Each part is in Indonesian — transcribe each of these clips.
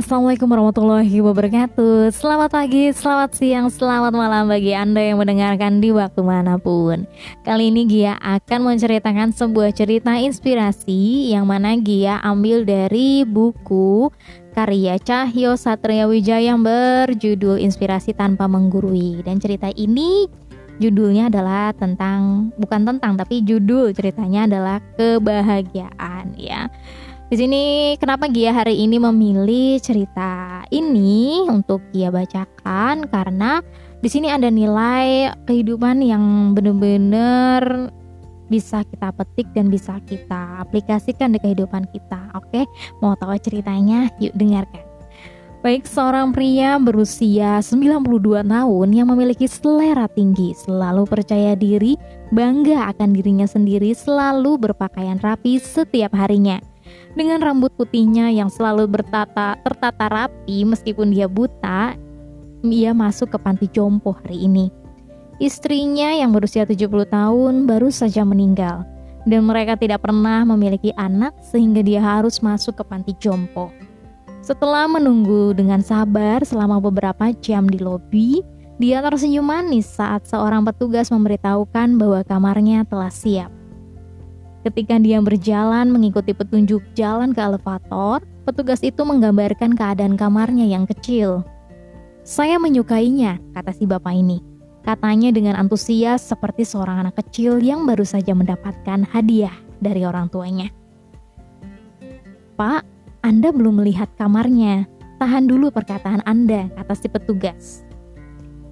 Assalamualaikum warahmatullahi wabarakatuh. Selamat pagi, selamat siang, selamat malam bagi Anda yang mendengarkan di waktu mana pun. Kali ini Gia akan menceritakan sebuah cerita inspirasi Yang mana Gia ambil dari buku karya Cahyo Satria Wijaya yang berjudul Inspirasi Tanpa Menggurui. Dan cerita ini judulnya adalah tentang, bukan tentang tapi judul ceritanya adalah kebahagiaan ya di sini kenapa Gia hari ini memilih cerita ini untuk Gia bacakan karena di sini ada nilai kehidupan yang benar-benar bisa kita petik dan bisa kita aplikasikan di kehidupan kita. Oke, mau tahu ceritanya? Yuk dengarkan. Baik seorang pria berusia 92 tahun yang memiliki selera tinggi, selalu percaya diri, bangga akan dirinya sendiri, selalu berpakaian rapi setiap harinya dengan rambut putihnya yang selalu bertata tertata rapi meskipun dia buta, ia masuk ke panti jompo hari ini. Istrinya yang berusia 70 tahun baru saja meninggal dan mereka tidak pernah memiliki anak sehingga dia harus masuk ke panti jompo. Setelah menunggu dengan sabar selama beberapa jam di lobi, dia tersenyum manis saat seorang petugas memberitahukan bahwa kamarnya telah siap. Ketika dia berjalan mengikuti petunjuk jalan ke elevator, petugas itu menggambarkan keadaan kamarnya yang kecil. Saya menyukainya, kata si bapak ini. Katanya dengan antusias seperti seorang anak kecil yang baru saja mendapatkan hadiah dari orang tuanya. Pak, Anda belum melihat kamarnya. Tahan dulu perkataan Anda, kata si petugas.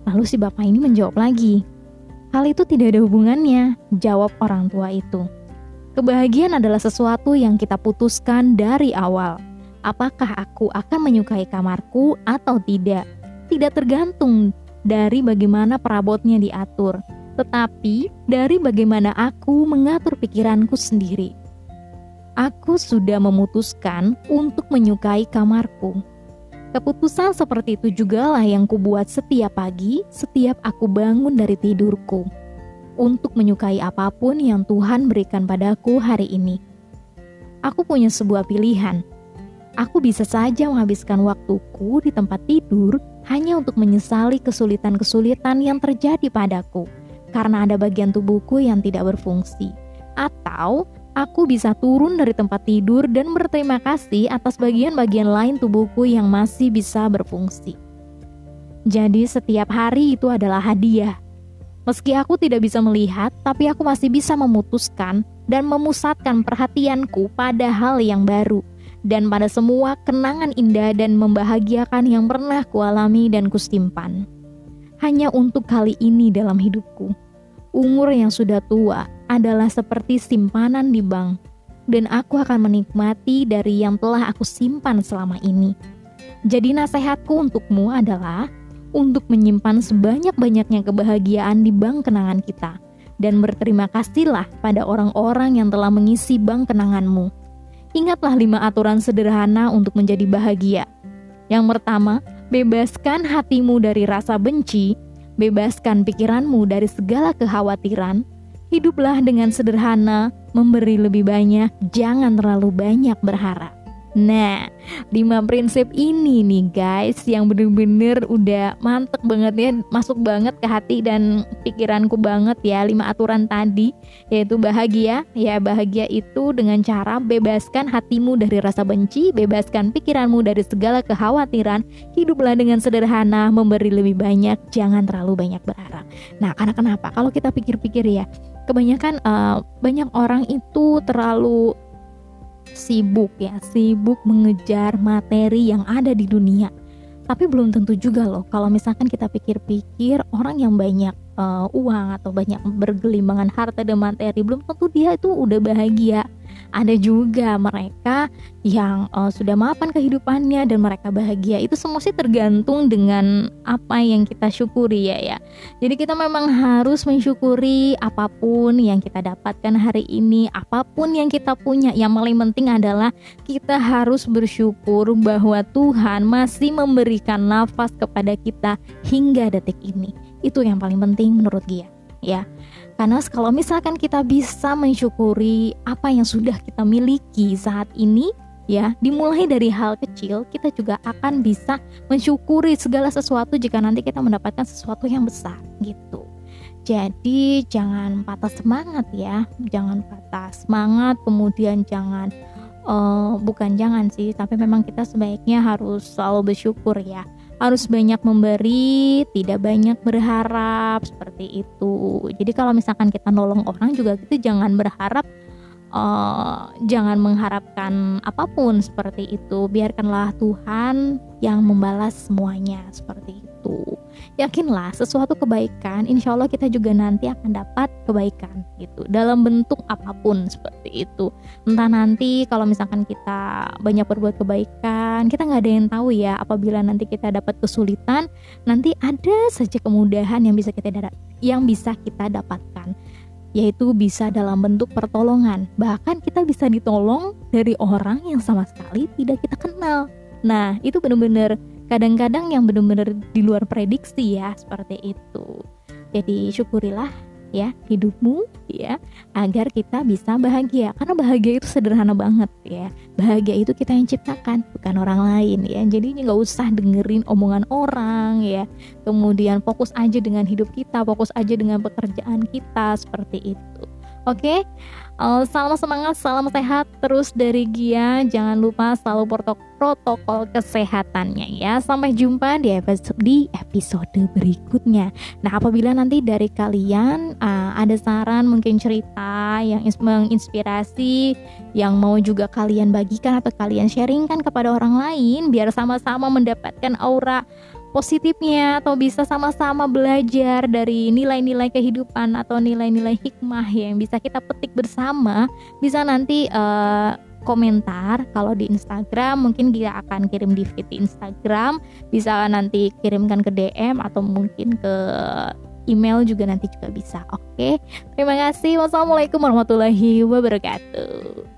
Lalu si bapak ini menjawab lagi. Hal itu tidak ada hubungannya, jawab orang tua itu. Kebahagiaan adalah sesuatu yang kita putuskan dari awal. Apakah aku akan menyukai kamarku atau tidak? Tidak tergantung dari bagaimana perabotnya diatur, tetapi dari bagaimana aku mengatur pikiranku sendiri. Aku sudah memutuskan untuk menyukai kamarku. Keputusan seperti itu juga lah yang kubuat setiap pagi, setiap aku bangun dari tidurku untuk menyukai apa pun yang Tuhan berikan padaku hari ini. Aku punya sebuah pilihan. Aku bisa saja menghabiskan waktuku di tempat tidur hanya untuk menyesali kesulitan-kesulitan yang terjadi padaku karena ada bagian tubuhku yang tidak berfungsi. Atau aku bisa turun dari tempat tidur dan berterima kasih atas bagian-bagian lain tubuhku yang masih bisa berfungsi. Jadi, setiap hari itu adalah hadiah Meski aku tidak bisa melihat, tapi aku masih bisa memutuskan dan memusatkan perhatianku pada hal yang baru dan pada semua kenangan indah dan membahagiakan yang pernah kualami dan kusimpan. Hanya untuk kali ini dalam hidupku, umur yang sudah tua adalah seperti simpanan di bank, dan aku akan menikmati dari yang telah aku simpan selama ini. Jadi, nasihatku untukmu adalah untuk menyimpan sebanyak-banyaknya kebahagiaan di bank kenangan kita dan berterima kasihlah pada orang-orang yang telah mengisi bank kenanganmu. Ingatlah lima aturan sederhana untuk menjadi bahagia. Yang pertama, bebaskan hatimu dari rasa benci, bebaskan pikiranmu dari segala kekhawatiran, hiduplah dengan sederhana, memberi lebih banyak, jangan terlalu banyak berharap. Nah, lima prinsip ini nih guys yang bener-bener udah mantep banget ya, masuk banget ke hati dan pikiranku banget ya lima aturan tadi yaitu bahagia. Ya bahagia itu dengan cara bebaskan hatimu dari rasa benci, bebaskan pikiranmu dari segala kekhawatiran, hiduplah dengan sederhana, memberi lebih banyak, jangan terlalu banyak berharap. Nah, karena kenapa? Kalau kita pikir-pikir ya, kebanyakan uh, banyak orang itu terlalu sibuk ya, sibuk mengejar materi yang ada di dunia. Tapi belum tentu juga loh kalau misalkan kita pikir-pikir orang yang banyak uh, uang atau banyak bergelimbangan harta dan materi belum tentu dia itu udah bahagia ada juga mereka yang uh, sudah mapan kehidupannya dan mereka bahagia. Itu semua sih tergantung dengan apa yang kita syukuri ya ya. Jadi kita memang harus mensyukuri apa pun yang kita dapatkan hari ini apa pun yang kita punya. Yang paling penting adalah kita harus bersyukur bahwa Tuhan masih memberikan nafas kepada kita hingga detik ini. Itu yang paling penting menurut dia ya. Karena kalau misalkan kita bisa mensyukuri apa yang sudah kita miliki saat ini, ya dimulai dari hal kecil kita juga akan bisa mensyukuri segala sesuatu jika nanti kita mendapatkan sesuatu yang besar gitu. Jadi jangan patah semangat ya. Jangan patah semangat kemudian jangan uh, bukan jangan sih tapi memang kita sebaiknya harus selalu bersyukur ya harus banyak memberi, tidak banyak berharap seperti itu. Jadi kalau misalkan kita nolong orang juga gitu jangan berharap uh, jangan mengharapkan apa pun seperti itu. Biarkanlah Tuhan yang membalas semuanya seperti itu. Yakinlah sesuatu kebaikan, insya Allah kita juga nanti akan dapat kebaikan gitu dalam bentuk apa pun seperti itu. Entah nanti kalau misalkan kita banyak berbuat kebaikan, kita nggak ada yang tahu ya apabila nanti kita dapat kesulitan, nanti ada saja kemudahan yang bisa kita yang bisa kita dapatkan yaitu bisa dalam bentuk pertolongan. Bahkan kita bisa ditolong dari orang yang sama sekali tidak kita kenal. Nah, itu benar-benar kadang-kadang yang benar-benar di luar prediksi ya, seperti itu. Jadi syukurilah ya hidupmu ya agar kita bisa bahagia. Karena bahagia itu sederhana banget ya. Bahagia itu kita yang ciptakan bukan orang lain ya. Jadi nggak usah dengerin omongan orang ya. Kemudian fokus aja dengan hidup kita fokus aja dengan pekerjaan kita seperti itu oke okay? Uh, salam semangat, salam sehat terus dari Gia. Jangan lupa selalu protokol kesehatannya ya. Sampai jumpa di episode di episode berikutnya. Nah, apabila nanti dari kalian uh, ada saran, mungkin cerita yang menginspirasi, yang mau juga kalian bagikan atau kalian sharingkan kepada orang lain, biar sama-sama mendapatkan aura positifnya atau bisa sama-sama belajar dari nilai-nilai kehidupan atau nilai-nilai hikmah yang bisa kita petik bersama bisa nanti uh, komentar kalau di Instagram. Mungkin dia akan kirim di feed Instagram bisa nanti kirimkan ke DM atau mungkin ke email juga nanti juga bisa. Oke terima kasih. Wassalamualaikum warahmatullahi wabarakatuh